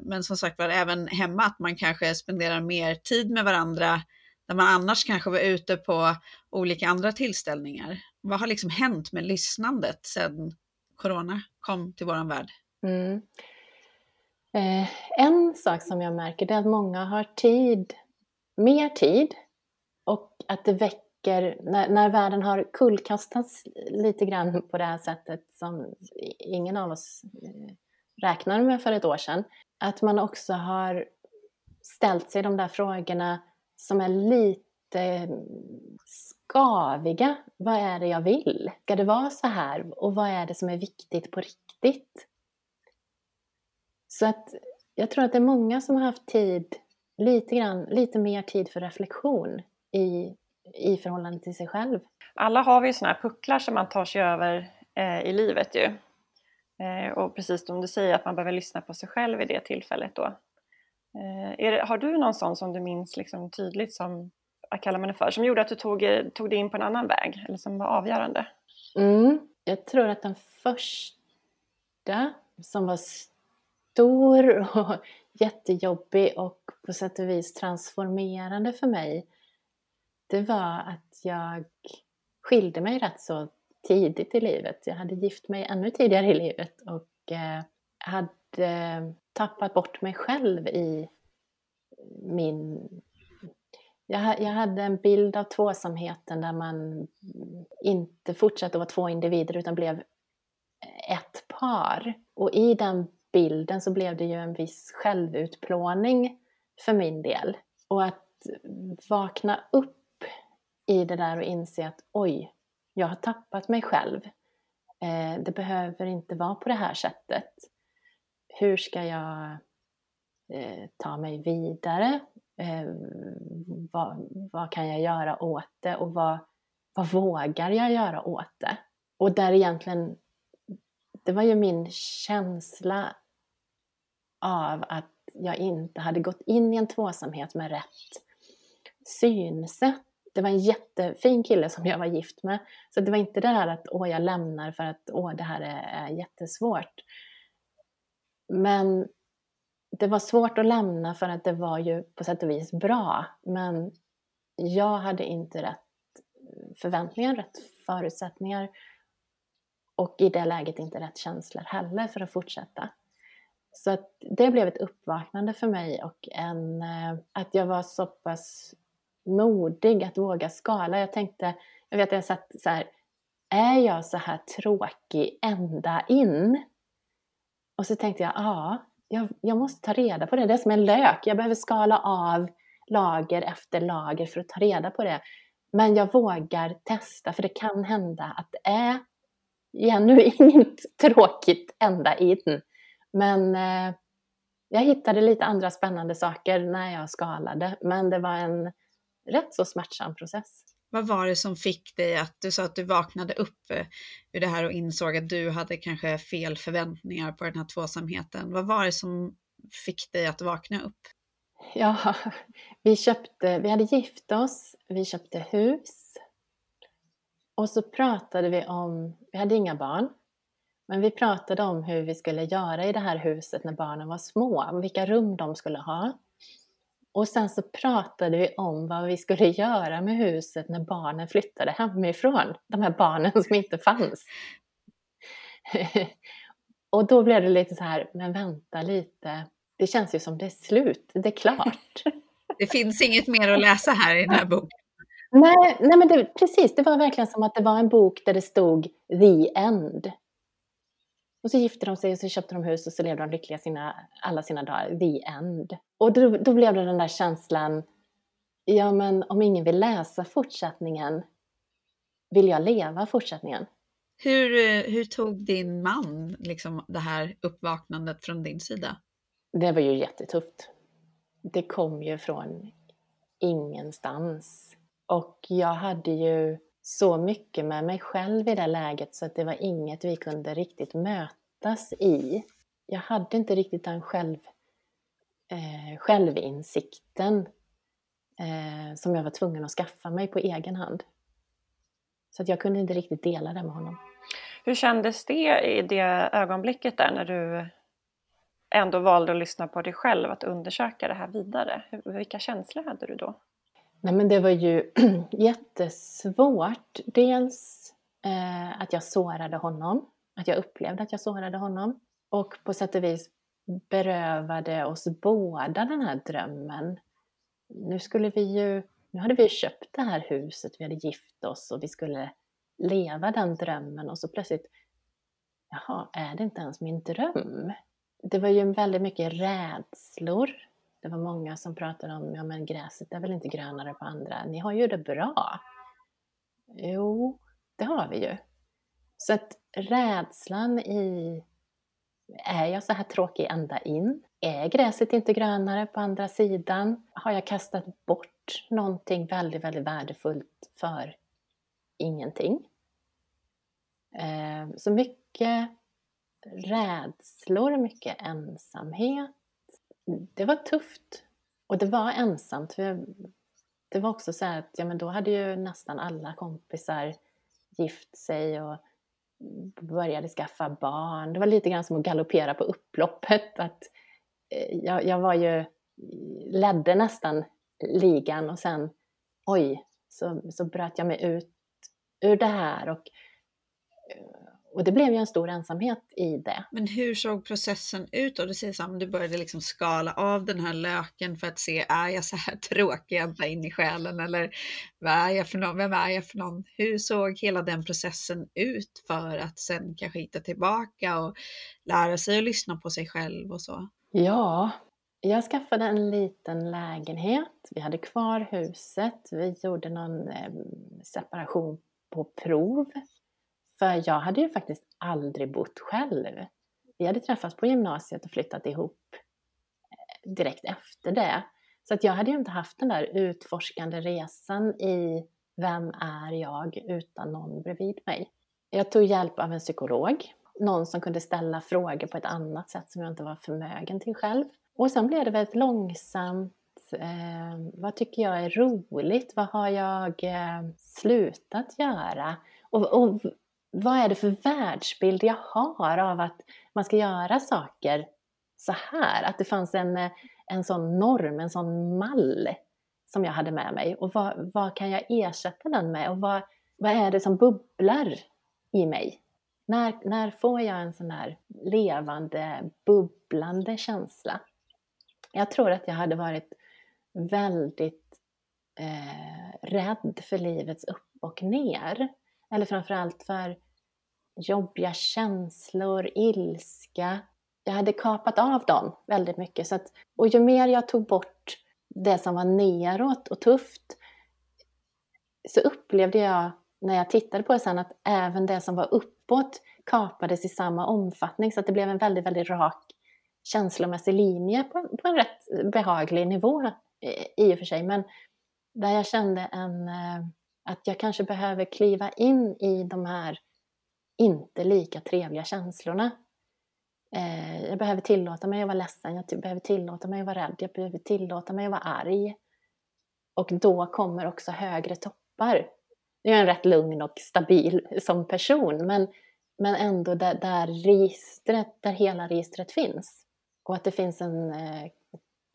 [SPEAKER 3] men som sagt var även hemma att man kanske spenderar mer tid med varandra där man annars kanske var ute på olika andra tillställningar. Vad har liksom hänt med lyssnandet sedan corona kom till våran värld? Mm.
[SPEAKER 2] Eh, en sak som jag märker är att många har tid, mer tid och att det väcker när, när världen har kullkastats lite grann på det här sättet som ingen av oss eh, räknade med för ett år sedan, att man också har ställt sig de där frågorna som är lite skaviga. Vad är det jag vill? Ska det vara så här? Och vad är det som är viktigt på riktigt? Så att jag tror att det är många som har haft tid, lite, grann, lite mer tid för reflektion i i förhållande till sig själv.
[SPEAKER 1] Alla har vi ju sådana här pucklar som man tar sig över eh, i livet ju. Eh, och precis som du säger att man behöver lyssna på sig själv i det tillfället då. Eh, det, har du någon sån som du minns liksom tydligt som, vad kallar man det för, som gjorde att du tog, tog dig in på en annan väg eller som var avgörande?
[SPEAKER 2] Mm, jag tror att den första som var stor och jättejobbig och på sätt och vis transformerande för mig det var att jag skilde mig rätt så tidigt i livet. Jag hade gift mig ännu tidigare i livet och eh, hade tappat bort mig själv i min... Jag, jag hade en bild av tvåsamheten där man inte fortsatte att vara två individer utan blev ett par. Och i den bilden så blev det ju en viss självutplåning för min del. Och att vakna upp i det där och inse att oj, jag har tappat mig själv. Eh, det behöver inte vara på det här sättet. Hur ska jag eh, ta mig vidare? Eh, vad, vad, kan jag göra åt det och vad, vad vågar jag göra åt det? Och där egentligen, det var ju min känsla av att jag inte hade gått in i en tvåsamhet med rätt synsätt det var en jättefin kille som jag var gift med. Så det var inte det här att åh, jag lämnar för att åh, det här är, är jättesvårt. Men det var svårt att lämna för att det var ju på sätt och vis bra. Men jag hade inte rätt förväntningar, rätt förutsättningar och i det läget inte rätt känslor heller för att fortsätta. Så att det blev ett uppvaknande för mig och en, eh, att jag var så pass modig att våga skala. Jag tänkte, jag vet att jag satt så här, är jag så här tråkig ända in? Och så tänkte jag, ja, jag, jag måste ta reda på det. Det är som en lök, jag behöver skala av lager efter lager för att ta reda på det. Men jag vågar testa för det kan hända att det är genuint tråkigt ända in. Men eh, jag hittade lite andra spännande saker när jag skalade. Men det var en rätt så smärtsam process.
[SPEAKER 3] Vad var det som fick dig att, du sa att du vaknade upp eh, ur det här och insåg att du hade kanske fel förväntningar på den här tvåsamheten. Vad var det som fick dig att vakna upp?
[SPEAKER 2] Ja, vi köpte, vi hade gift oss, vi köpte hus och så pratade vi om, vi hade inga barn, men vi pratade om hur vi skulle göra i det här huset när barnen var små, vilka rum de skulle ha. Och sen så pratade vi om vad vi skulle göra med huset när barnen flyttade hemifrån. De här barnen som inte fanns. och då blev det lite så här, men vänta lite. Det känns ju som det är slut, det är klart.
[SPEAKER 3] Det finns inget mer att läsa här i den här boken.
[SPEAKER 2] Nej, nej men det, precis, det var verkligen som att det var en bok där det stod The End. Och så gifte de sig och så köpte de hus och så levde de lyckliga sina, alla sina dagar. The End. Och då, då blev det den där känslan, ja men om ingen vill läsa fortsättningen, vill jag leva fortsättningen?
[SPEAKER 3] Hur, hur tog din man liksom, det här uppvaknandet från din sida?
[SPEAKER 2] Det var ju jättetufft. Det kom ju från ingenstans. Och jag hade ju så mycket med mig själv i det läget så att det var inget vi kunde riktigt mötas i. Jag hade inte riktigt den själv, eh, självinsikten eh, som jag var tvungen att skaffa mig på egen hand. Så att jag kunde inte riktigt dela det med honom.
[SPEAKER 1] Hur kändes det i det ögonblicket där när du ändå valde att lyssna på dig själv, att undersöka det här vidare? Vilka känslor hade du då?
[SPEAKER 2] Nej men det var ju jättesvårt. Dels eh, att jag sårade honom, att jag upplevde att jag sårade honom. Och på sätt och vis berövade oss båda den här drömmen. Nu skulle vi ju, nu hade vi köpt det här huset, vi hade gift oss och vi skulle leva den drömmen och så plötsligt, jaha, är det inte ens min dröm? Det var ju väldigt mycket rädslor det var många som pratade om, ja men gräset är väl inte grönare på andra, ni har ju det bra. Jo, det har vi ju. Så att rädslan i, är jag så här tråkig ända in? Är gräset inte grönare på andra sidan? Har jag kastat bort någonting väldigt, väldigt värdefullt för ingenting? Eh, så mycket rädslor, mycket ensamhet, det var tufft. Och det var ensamt. För det var också så att ja, men då hade ju nästan alla kompisar gift sig och började skaffa barn. Det var lite grann som att galoppera på upploppet. Att eh, jag, jag var ju, ledde nästan ligan och sen, oj, så, så bröt jag mig ut ur det här. Och eh, och det blev ju en stor ensamhet i det.
[SPEAKER 3] Men hur såg processen ut då? Du säger så du började liksom skala av den här löken för att se, är jag så här tråkig ända in i själen eller vad är jag för någon? Vem är jag för någon? Hur såg hela den processen ut för att sen kanske hitta tillbaka och lära sig att lyssna på sig själv och så?
[SPEAKER 2] Ja, jag skaffade en liten lägenhet. Vi hade kvar huset. Vi gjorde någon eh, separation på prov för jag hade ju faktiskt aldrig bott själv. Vi hade träffats på gymnasiet och flyttat ihop eh, direkt efter det. Så att jag hade ju inte haft den där utforskande resan i vem är jag utan någon bredvid mig. Jag tog hjälp av en psykolog, någon som kunde ställa frågor på ett annat sätt som jag inte var förmögen till själv. Och sen blev det väldigt långsamt Eh, vad tycker jag är roligt? Vad har jag eh, slutat göra? Och, och vad är det för världsbild jag har av att man ska göra saker så här? Att det fanns en, eh, en sån norm, en sån mall som jag hade med mig. Och vad, vad kan jag ersätta den med? Och vad, vad är det som bubblar i mig? När, när får jag en sån här levande, bubblande känsla? Jag tror att jag hade varit väldigt eh, rädd för livets upp och ner. Eller framförallt för jobbiga känslor, ilska. Jag hade kapat av dem väldigt mycket. Så att, och ju mer jag tog bort det som var neråt och tufft så upplevde jag när jag tittade på det sen att även det som var uppåt kapades i samma omfattning så att det blev en väldigt, väldigt rak känslomässig linje på, på en rätt behaglig nivå i och för sig. Men där jag kände en, eh, att jag kanske behöver kliva in i de här inte lika trevliga känslorna. Eh, jag behöver tillåta mig att vara ledsen, jag behöver tillåta mig att vara rädd, jag behöver tillåta mig att vara arg. Och då kommer också högre toppar. Nu är jag rätt lugn och stabil som person, men, men ändå där, där, registret, där hela registret finns. Och att det finns en eh,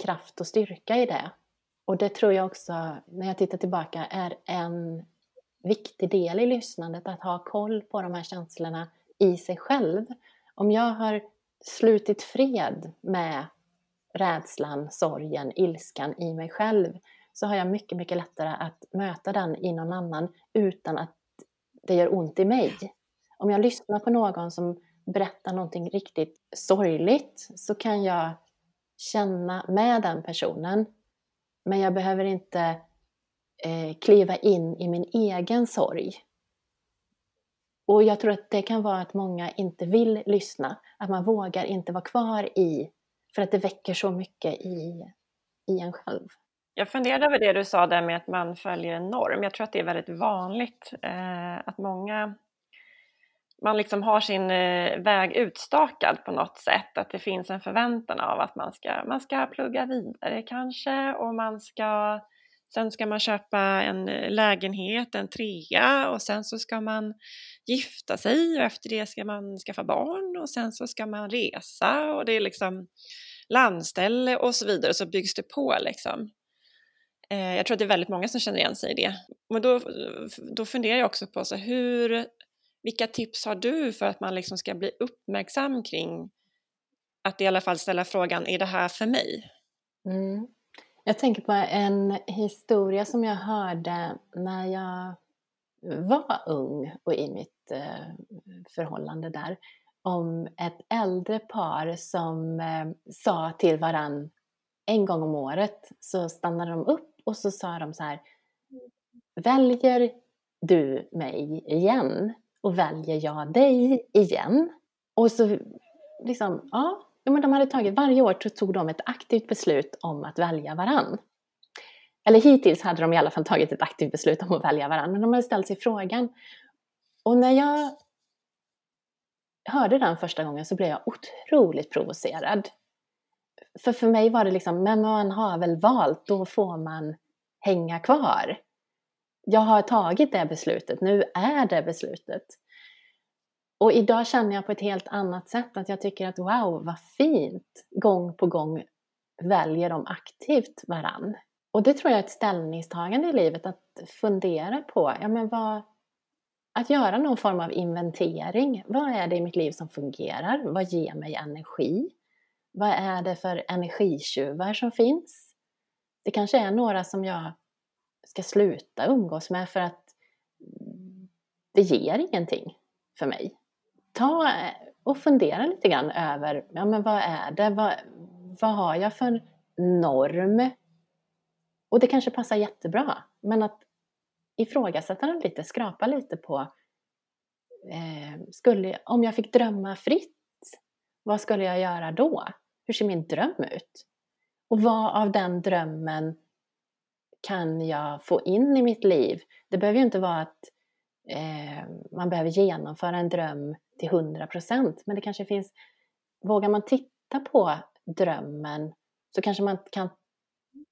[SPEAKER 2] kraft och styrka i det. Och det tror jag också, när jag tittar tillbaka, är en viktig del i lyssnandet, att ha koll på de här känslorna i sig själv. Om jag har slutit fred med rädslan, sorgen, ilskan i mig själv så har jag mycket, mycket lättare att möta den i någon annan utan att det gör ont i mig. Om jag lyssnar på någon som berättar någonting riktigt sorgligt så kan jag känna med den personen. Men jag behöver inte eh, kliva in i min egen sorg. Och jag tror att det kan vara att många inte vill lyssna, att man vågar inte vara kvar i, för att det väcker så mycket i, i en själv.
[SPEAKER 1] Jag funderade över det du sa där med att man följer en norm. Jag tror att det är väldigt vanligt eh, att många man liksom har sin eh, väg utstakad på något sätt, att det finns en förväntan av att man ska, man ska plugga vidare kanske och man ska Sen ska man köpa en eh, lägenhet, en trea och sen så ska man gifta sig och efter det ska man skaffa barn och sen så ska man resa och det är liksom landställe och så vidare och så byggs det på liksom. Eh, jag tror att det är väldigt många som känner igen sig i det. Men då, eh, då funderar jag också på så hur, vilka tips har du för att man liksom ska bli uppmärksam kring att i alla fall ställa frågan, är det här för mig?
[SPEAKER 2] Mm. Jag tänker på en historia som jag hörde när jag var ung och i mitt eh, förhållande där om ett äldre par som eh, sa till varann en gång om året så stannade de upp och så sa de så här Väljer du mig igen och väljer jag dig igen? Och så liksom, ja, men de hade tagit, varje år tog de ett aktivt beslut om att välja varann. Eller hittills hade de i alla fall tagit ett aktivt beslut om att välja varann, men de hade ställt sig frågan. Och när jag hörde den första gången så blev jag otroligt provocerad. För för mig var det liksom, men man har väl valt, då får man hänga kvar. Jag har tagit det beslutet, nu är det beslutet. Och idag känner jag på ett helt annat sätt att jag tycker att wow, vad fint! Gång på gång väljer de aktivt varann. Och det tror jag är ett ställningstagande i livet, att fundera på, ja men vad, att göra någon form av inventering. Vad är det i mitt liv som fungerar? Vad ger mig energi? Vad är det för energitjuvar som finns? Det kanske är några som jag ska sluta umgås med för att det ger ingenting för mig ta och fundera lite grann över, ja men vad är det, vad, vad har jag för norm? Och det kanske passar jättebra, men att ifrågasätta den lite, skrapa lite på, eh, skulle, om jag fick drömma fritt, vad skulle jag göra då? Hur ser min dröm ut? Och vad av den drömmen kan jag få in i mitt liv? Det behöver ju inte vara att eh, man behöver genomföra en dröm till 100 procent. Men det kanske finns, vågar man titta på drömmen så kanske man kan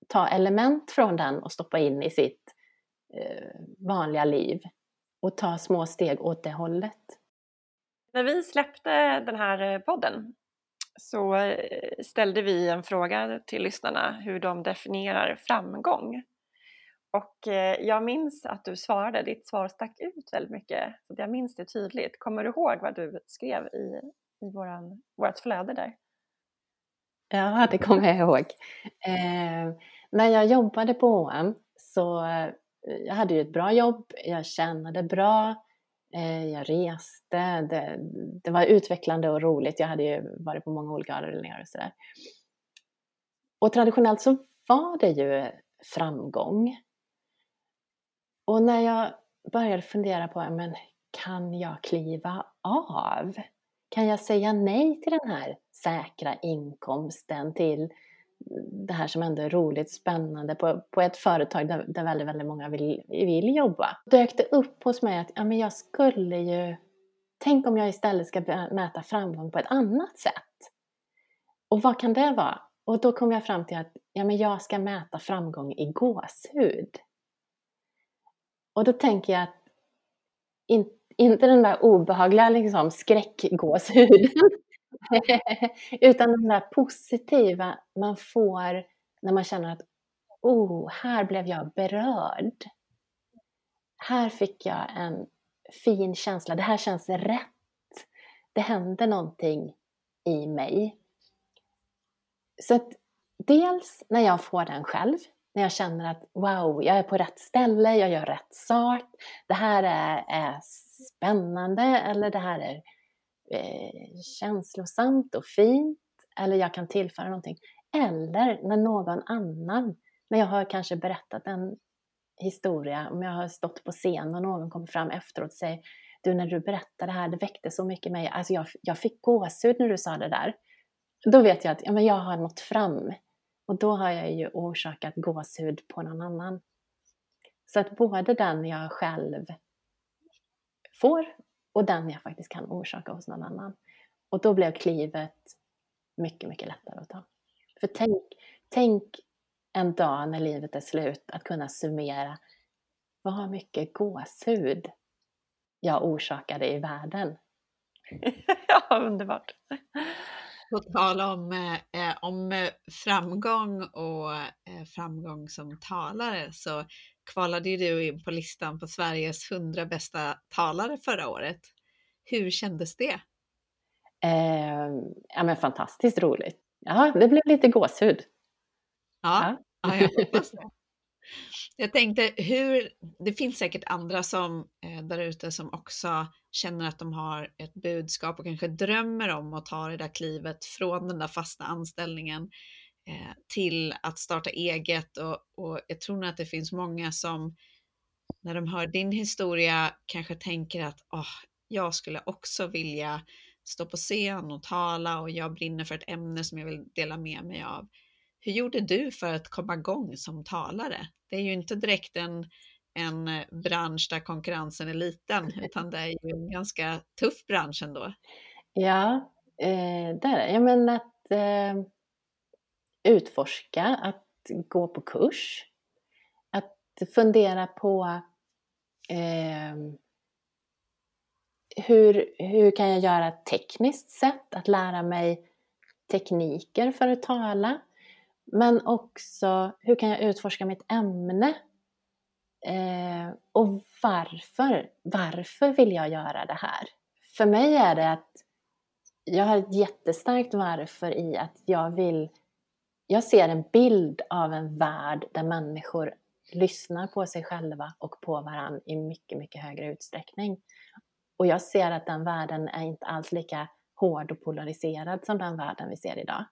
[SPEAKER 2] ta element från den och stoppa in i sitt eh, vanliga liv och ta små steg åt det hållet.
[SPEAKER 1] När vi släppte den här eh, podden så eh, ställde vi en fråga till lyssnarna hur de definierar framgång. Och eh, jag minns att du svarade, ditt svar stack ut väldigt mycket. Så jag minns det tydligt. Kommer du ihåg vad du skrev i, i våran, vårt flöde där?
[SPEAKER 2] Ja, det kommer jag ihåg. Eh, när jag jobbade på H&M så eh, jag hade ju ett bra jobb, jag tjänade bra, eh, jag reste, det, det, var utvecklande och roligt. Jag hade ju varit på många olika avdelningar och sådär. Och traditionellt så var det ju framgång. Och när jag började fundera på, men kan jag kliva av? Kan jag säga nej till den här säkra inkomsten, till det här som ändå är roligt, spännande på, på ett företag där, där väldigt, väldigt många vill, vill jobba. Dök det upp hos mig att ja, men jag skulle ju, tänk om jag istället ska mäta framgång på ett annat sätt. Och vad kan det vara? Och då kom jag fram till att ja, men jag ska mäta framgång i gåshud. Och då tänker jag att in, inte den där obehagliga liksom, skräckgåshuden utan den där positiva man får när man känner att oh, här blev jag berörd. Här fick jag en fin känsla, det här känns rätt. Det hände någonting i mig. Så att dels när jag får den själv, när jag känner att wow, jag är på rätt ställe, jag gör rätt sak, det här är, är spännande eller det här är eh, känslosamt och fint eller jag kan tillföra någonting. Eller när någon annan, när jag har kanske berättat en historia, om jag har stått på scen och någon kommer fram efteråt och säger du när du berättade det här, det väckte så mycket i mig, alltså jag, jag fick gåshud när du sa det där. Då vet jag att ja, men jag har nått fram och då har jag ju orsakat gåshud på någon annan. Så att både den jag själv får och den jag faktiskt kan orsaka hos någon annan. Och då blev klivet mycket, mycket lättare att ta. För tänk, tänk en dag när livet är slut att kunna summera vad mycket gåshud jag orsakade i världen.
[SPEAKER 1] ja, underbart!
[SPEAKER 3] På tal om, eh, om framgång och eh, framgång som talare så kvalade ju du in på listan på Sveriges 100 bästa talare förra året. Hur kändes det?
[SPEAKER 2] Eh, ja men fantastiskt roligt. Ja, det blev lite gåshud.
[SPEAKER 3] Ja, ja. ja jag hoppas det. Jag tänkte hur, det finns säkert andra som eh, där ute som också känner att de har ett budskap och kanske drömmer om att ta det där klivet från den där fasta anställningen eh, till att starta eget och, och jag tror nog att det finns många som när de hör din historia kanske tänker att oh, jag skulle också vilja stå på scen och tala och jag brinner för ett ämne som jag vill dela med mig av. Hur gjorde du för att komma igång som talare? Det är ju inte direkt en, en bransch där konkurrensen är liten, utan det är ju en ganska tuff bransch ändå.
[SPEAKER 2] Ja, eh, där är jag. Men att eh, utforska, att gå på kurs, att fundera på eh, hur, hur kan jag göra tekniskt sett, att lära mig tekniker för att tala. Men också hur kan jag utforska mitt ämne? Eh, och varför? Varför vill jag göra det här? För mig är det att jag har ett jättestarkt varför i att jag vill jag ser en bild av en värld där människor lyssnar på sig själva och på varandra i mycket, mycket högre utsträckning. Och jag ser att den världen är inte alls lika hård och polariserad som den världen vi ser idag.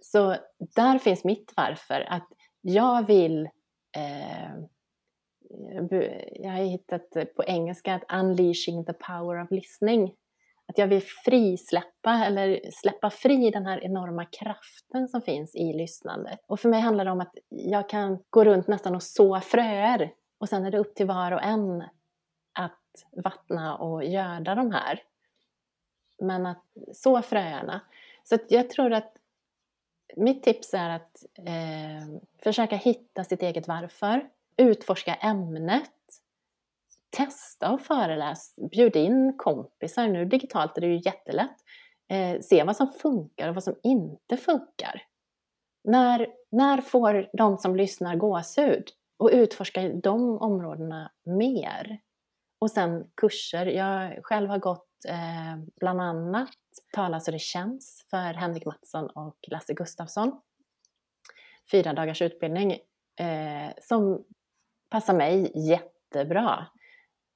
[SPEAKER 2] Så där finns mitt varför, att jag vill eh, jag har hittat på engelska att unleashing the power of listening. Att jag vill frisläppa eller släppa fri den här enorma kraften som finns i lyssnandet. Och för mig handlar det om att jag kan gå runt nästan och så fröer och sen är det upp till var och en att vattna och göda de här. Men att så fröerna. Så jag tror att mitt tips är att eh, försöka hitta sitt eget varför, utforska ämnet, testa och föreläs, bjud in kompisar. Nu digitalt är det ju jättelätt. Eh, se vad som funkar och vad som inte funkar. När, när får de som lyssnar gåshud? Och utforska de områdena mer. Och sen kurser. Jag själv har gått eh, bland annat Tala så det känns för Henrik Mattsson och Lasse Gustafsson. Fyra dagars utbildning eh, som passar mig jättebra.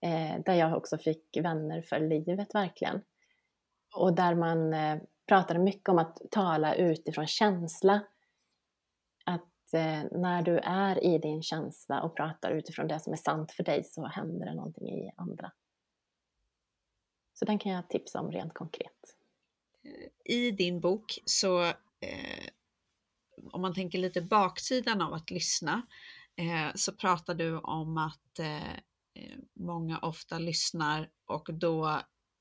[SPEAKER 2] Eh, där jag också fick vänner för livet verkligen. Och där man eh, pratade mycket om att tala utifrån känsla. Att eh, när du är i din känsla och pratar utifrån det som är sant för dig så händer det någonting i andra. Så den kan jag tipsa om rent konkret.
[SPEAKER 3] I din bok så, eh, om man tänker lite baksidan av att lyssna, eh, så pratar du om att eh, eh många ofta lyssnar och då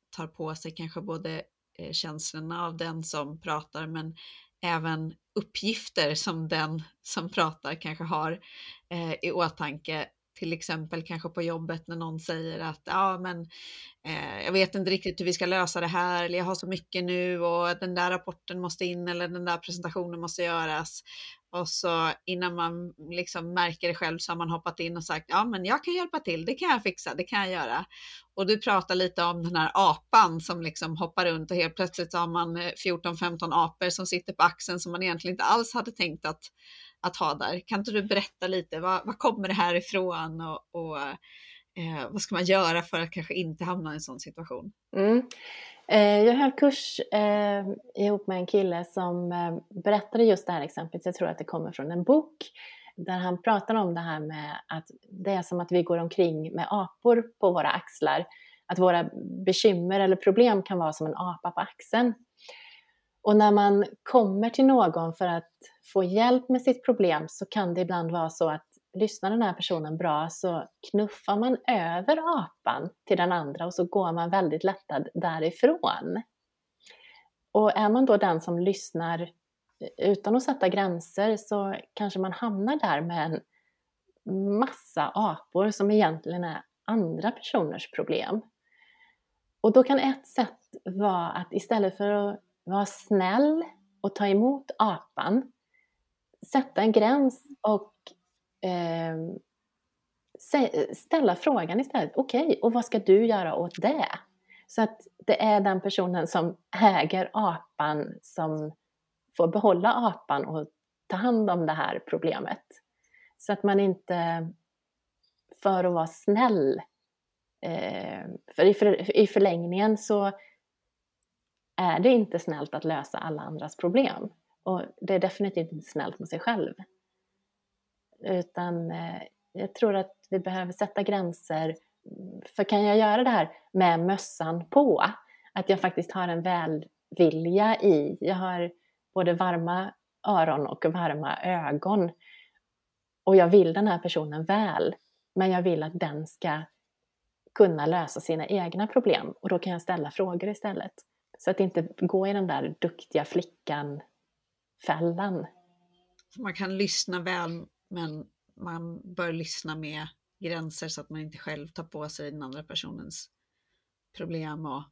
[SPEAKER 3] tar på sig kanske både eh, känslorna av den som pratar men även uppgifter som den som pratar kanske har eh, i åtanke till exempel kanske på jobbet när någon säger att ja, men eh, jag vet inte riktigt hur vi ska lösa det här eller jag har så mycket nu och den där rapporten måste in eller den där presentationen måste göras. Och så innan man liksom märker det själv så har man hoppat in och sagt ja, men jag kan hjälpa till. Det kan jag fixa. Det kan jag göra. Och du pratar lite om den här apan som liksom hoppar runt och helt plötsligt så har man eh, 14-15 apor som sitter på axeln som man egentligen inte alls hade tänkt att att ha där. Kan inte du berätta lite, vad, vad kommer det här ifrån och, och eh, vad ska man göra för att kanske inte hamna i en sån situation?
[SPEAKER 2] Mm. Eh, jag höll kurs eh, ihop med en kille som eh, berättade just det här exemplet, jag tror att det kommer från en bok, där han pratar om det här med att det är som att vi går omkring med apor på våra axlar. Att våra bekymmer eller problem kan vara som en apa på axeln. Och när man kommer till någon för att få hjälp med sitt problem så kan det ibland vara så att lyssnar den här personen bra så knuffar man över apan till den andra och så går man väldigt lättad därifrån. Och är man då den som lyssnar eh, utan att sätta gränser så kanske man hamnar där med en massa apor som egentligen är andra personers problem. Och då kan ett sätt vara att istället för att var snäll och ta emot apan, sätta en gräns och eh, ställa frågan istället. Okej, okay, och vad ska du göra åt det? Så att det är den personen som äger apan som får behålla apan och ta hand om det här problemet. Så att man inte, för att vara snäll, eh, för i, för i förlängningen så är det inte snällt att lösa alla andras problem. Och det är definitivt inte snällt mot sig själv. Utan eh, jag tror att vi behöver sätta gränser. För kan jag göra det här med mössan på, att jag faktiskt har en välvilja i, jag har både varma öron och varma ögon. Och jag vill den här personen väl, men jag vill att den ska kunna lösa sina egna problem och då kan jag ställa frågor istället. Så att inte gå i den där duktiga flickan-fällan.
[SPEAKER 3] Man kan lyssna väl, men man bör lyssna med gränser så att man inte själv tar på sig den andra personens problem och,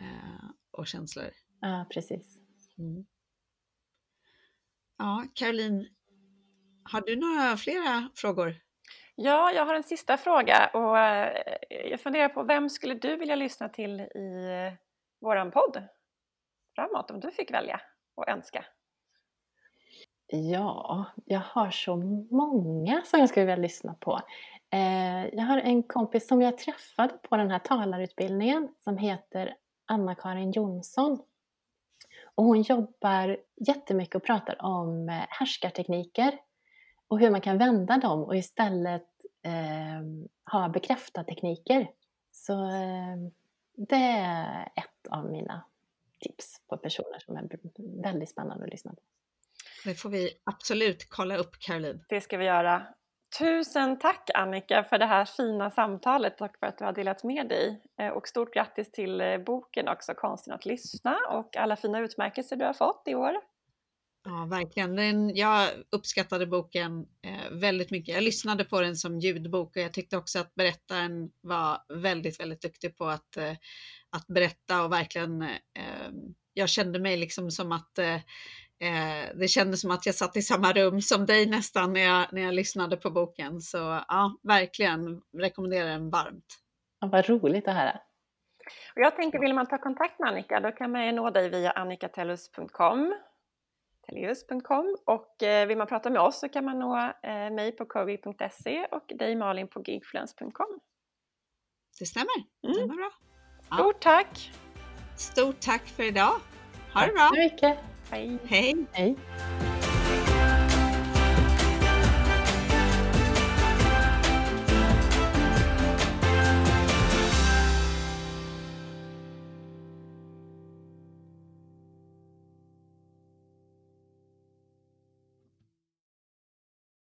[SPEAKER 3] eh, och känslor.
[SPEAKER 2] Ja, precis. Mm.
[SPEAKER 3] Ja, Caroline, har du några flera frågor?
[SPEAKER 1] Ja, jag har en sista fråga och eh, jag funderar på vem skulle du vilja lyssna till i våran podd framåt om du fick välja och önska?
[SPEAKER 2] Ja, jag har så många som jag skulle vilja lyssna på. Eh, jag har en kompis som jag träffade på den här talarutbildningen som heter Anna-Karin Jonsson. Och hon jobbar jättemycket och pratar om eh, härskartekniker och hur man kan vända dem och istället eh, ha bekräftartekniker. Så eh, det är ett av mina tips på personer som är väldigt spännande att lyssna på.
[SPEAKER 3] Det får vi absolut kolla upp Caroline.
[SPEAKER 1] Det ska vi göra. Tusen tack Annika för det här fina samtalet och för att du har delat med dig. Eh, och stort grattis till eh, boken också, Konsten att lyssna och alla fina utmärkelser du har fått i år.
[SPEAKER 3] Ja, verkligen. Den, jag uppskattade boken eh, väldigt mycket. Jag lyssnade på den som ljudbok och jag tyckte också att berättaren var väldigt, väldigt duktig på att, eh, att berätta och verkligen, eh, jag kände mig liksom som att eh, eh, det kändes som att jag satt i samma rum som dig nästan när jag, när jag lyssnade på boken. Så ja, verkligen rekommenderar den varmt.
[SPEAKER 2] Ja, vad roligt att höra.
[SPEAKER 1] Och jag tänker, vill man ta kontakt med Annika, då kan man nå dig via annikatellus.com Teleus.com och eh, vill man prata med oss så kan man nå eh, mig på kogi.se och dig Malin på gigfluence.com.
[SPEAKER 3] Det stämmer, mm. det var bra.
[SPEAKER 1] Ja. Stort tack!
[SPEAKER 3] Stort tack för idag! Ha
[SPEAKER 2] tack
[SPEAKER 3] det bra!
[SPEAKER 2] Tack så mycket!
[SPEAKER 1] Hej!
[SPEAKER 3] Hej!
[SPEAKER 2] Hej.